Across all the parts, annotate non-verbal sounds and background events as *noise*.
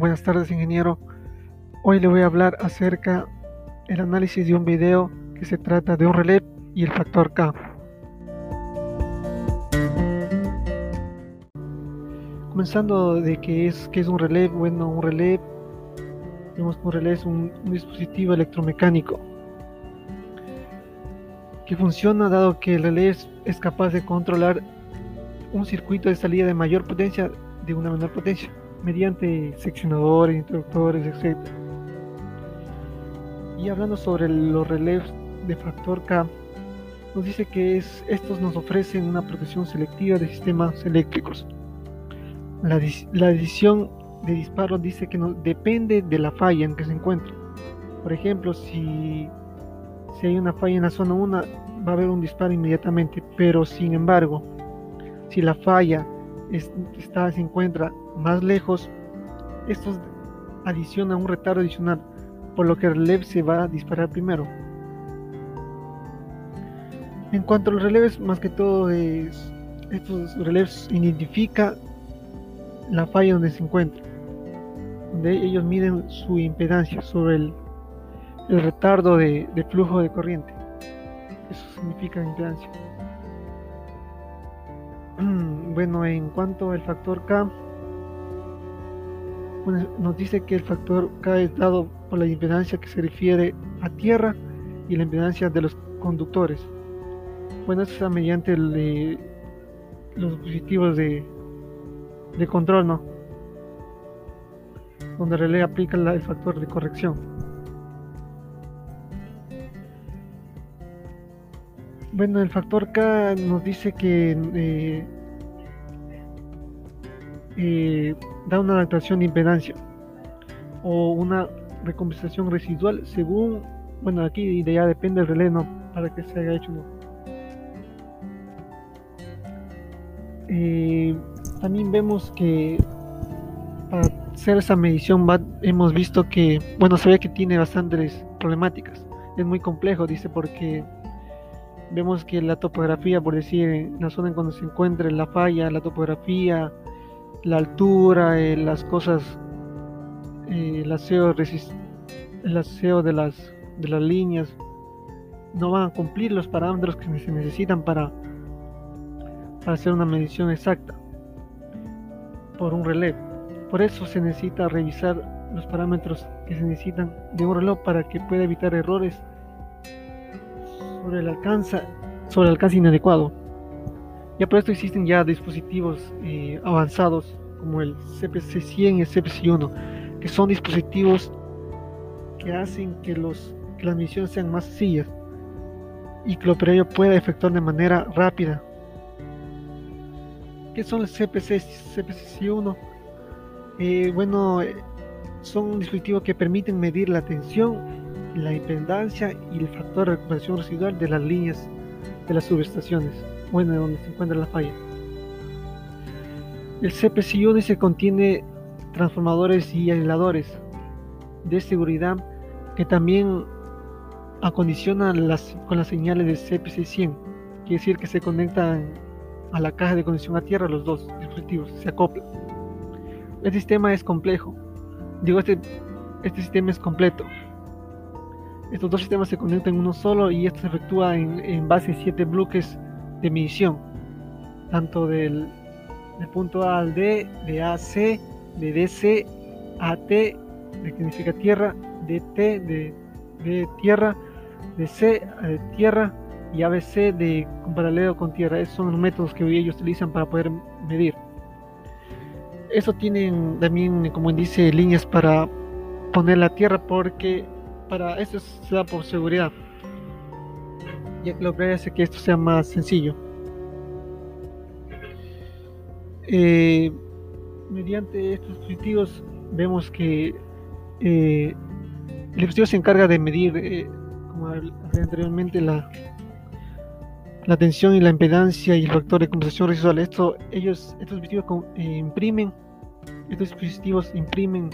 Buenas tardes, ingeniero. Hoy le voy a hablar acerca del análisis de un video que se trata de un relé y el factor K. Comenzando de qué es, qué es un relé, bueno, un relé, vemos un relé es un, un dispositivo electromecánico que funciona dado que el relé es, es capaz de controlar un circuito de salida de mayor potencia de una menor potencia mediante seccionadores, interruptores, etc. Y hablando sobre los relés de factor K, nos dice que es, estos nos ofrecen una protección selectiva de sistemas eléctricos. La, la decisión de disparo dice que no, depende de la falla en que se encuentra. Por ejemplo, si, si hay una falla en la zona 1, va a haber un disparo inmediatamente, pero sin embargo, si la falla está, se encuentra más lejos, esto adiciona un retardo adicional, por lo que el releve se va a disparar primero. En cuanto a los releves, más que todo es, estos releves identifica la falla donde se encuentra, donde ellos miden su impedancia sobre el, el retardo de, de flujo de corriente. Eso significa impedancia. *clears throat* Bueno, en cuanto al factor K, nos dice que el factor K es dado por la impedancia que se refiere a tierra y la impedancia de los conductores. Bueno, esto es mediante eh, los dispositivos de, de, control, ¿no? Donde el relé aplica el factor de corrección. Bueno, el factor K nos dice que eh, eh, da una adaptación de impedancia o una recompensación residual según, bueno, aquí ya depende del relé, ¿no? Para que se haya hecho, ¿no? Eh, también vemos que para hacer esa medición hemos visto que, bueno, se ve que tiene bastantes problemáticas. Es muy complejo, dice, porque vemos que la topografía, por decir, en la zona en donde se encuentra la falla, la topografía, la altura, eh, las cosas, eh, el aseo, el aseo de, las, de las líneas, no van a cumplir los parámetros que se necesitan para, para hacer una medición exacta por un relé. Por eso se necesita revisar los parámetros que se necesitan de un reloj para que pueda evitar errores sobre el alcance, sobre el alcance inadecuado. Ya por esto existen ya dispositivos eh, avanzados como el CPC-100 y el CPC-1, que son dispositivos que hacen que, las misiones sean más sencillas y que lo operario pueda efectuar de manera rápida. ¿Qué son los CPC, CPC-1? Eh, bueno, son dispositivos que permiten medir la tensión la impedancia y el factor de recuperación residual de las líneas de las subestaciones, bueno, donde se encuentra la falla. El CPCU dice contiene transformadores y aisladores de seguridad que también acondicionan las, con las señales de CPC100, quiere decir que se conectan a la caja de conexión a tierra los dos dispositivos, se acoplan. El sistema es complejo, digo, este, este sistema es completo, estos dos sistemas se conectan en uno solo y esto se efectúa en, base a siete bloques de medición, tanto del, punto A al D, de A C, de DC a T, de que significa tierra, de T, de, de tierra, de C, de tierra y ABC de con paralelo con tierra. Esos son los métodos que ellos utilizan para poder medir. Eso tienen también, como dice, líneas para poner la tierra porque para eso se da por seguridad, que lo que hace que esto sea más sencillo. Eh, mediante estos dispositivos vemos que eh, el dispositivo se encarga de medir, eh, como hablé anteriormente, la, la tensión y la impedancia y el factor de compensación residual. Esto, ellos, estos dispositivos imprimen, estos dispositivos imprimen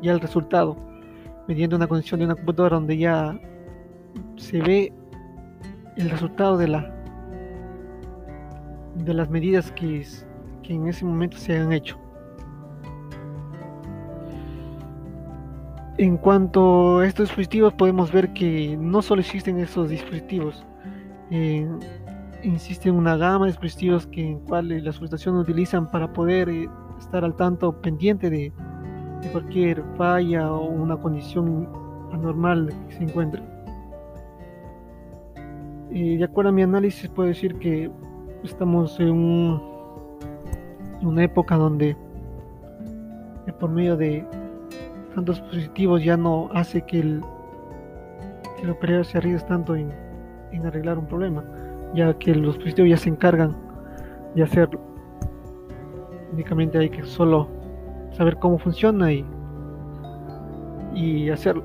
ya el resultado mediante una conexión de una computadora donde ya se ve el resultado de la de las medidas que, en ese momento se han hecho. En cuanto a estos dispositivos, podemos ver que no solo existen esos dispositivos, eh, existe una gama de dispositivos que en cuales las organizaciones utilizan para poder eh, estar al tanto pendiente de, de, cualquier falla o una condición anormal que se encuentre. Eh, de acuerdo a mi análisis puedo decir que estamos en, un, una época donde por medio de tantos dispositivos ya no hace que el, que el operador se arriesgue tanto en, en, arreglar un problema, ya que los dispositivos ya se encargan de hacerlo. Únicamente hay que solo saber cómo funciona y, y hacerlo.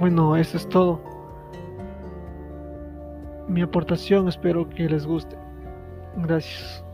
Bueno, eso es todo. Mi aportación espero que les guste. Gracias.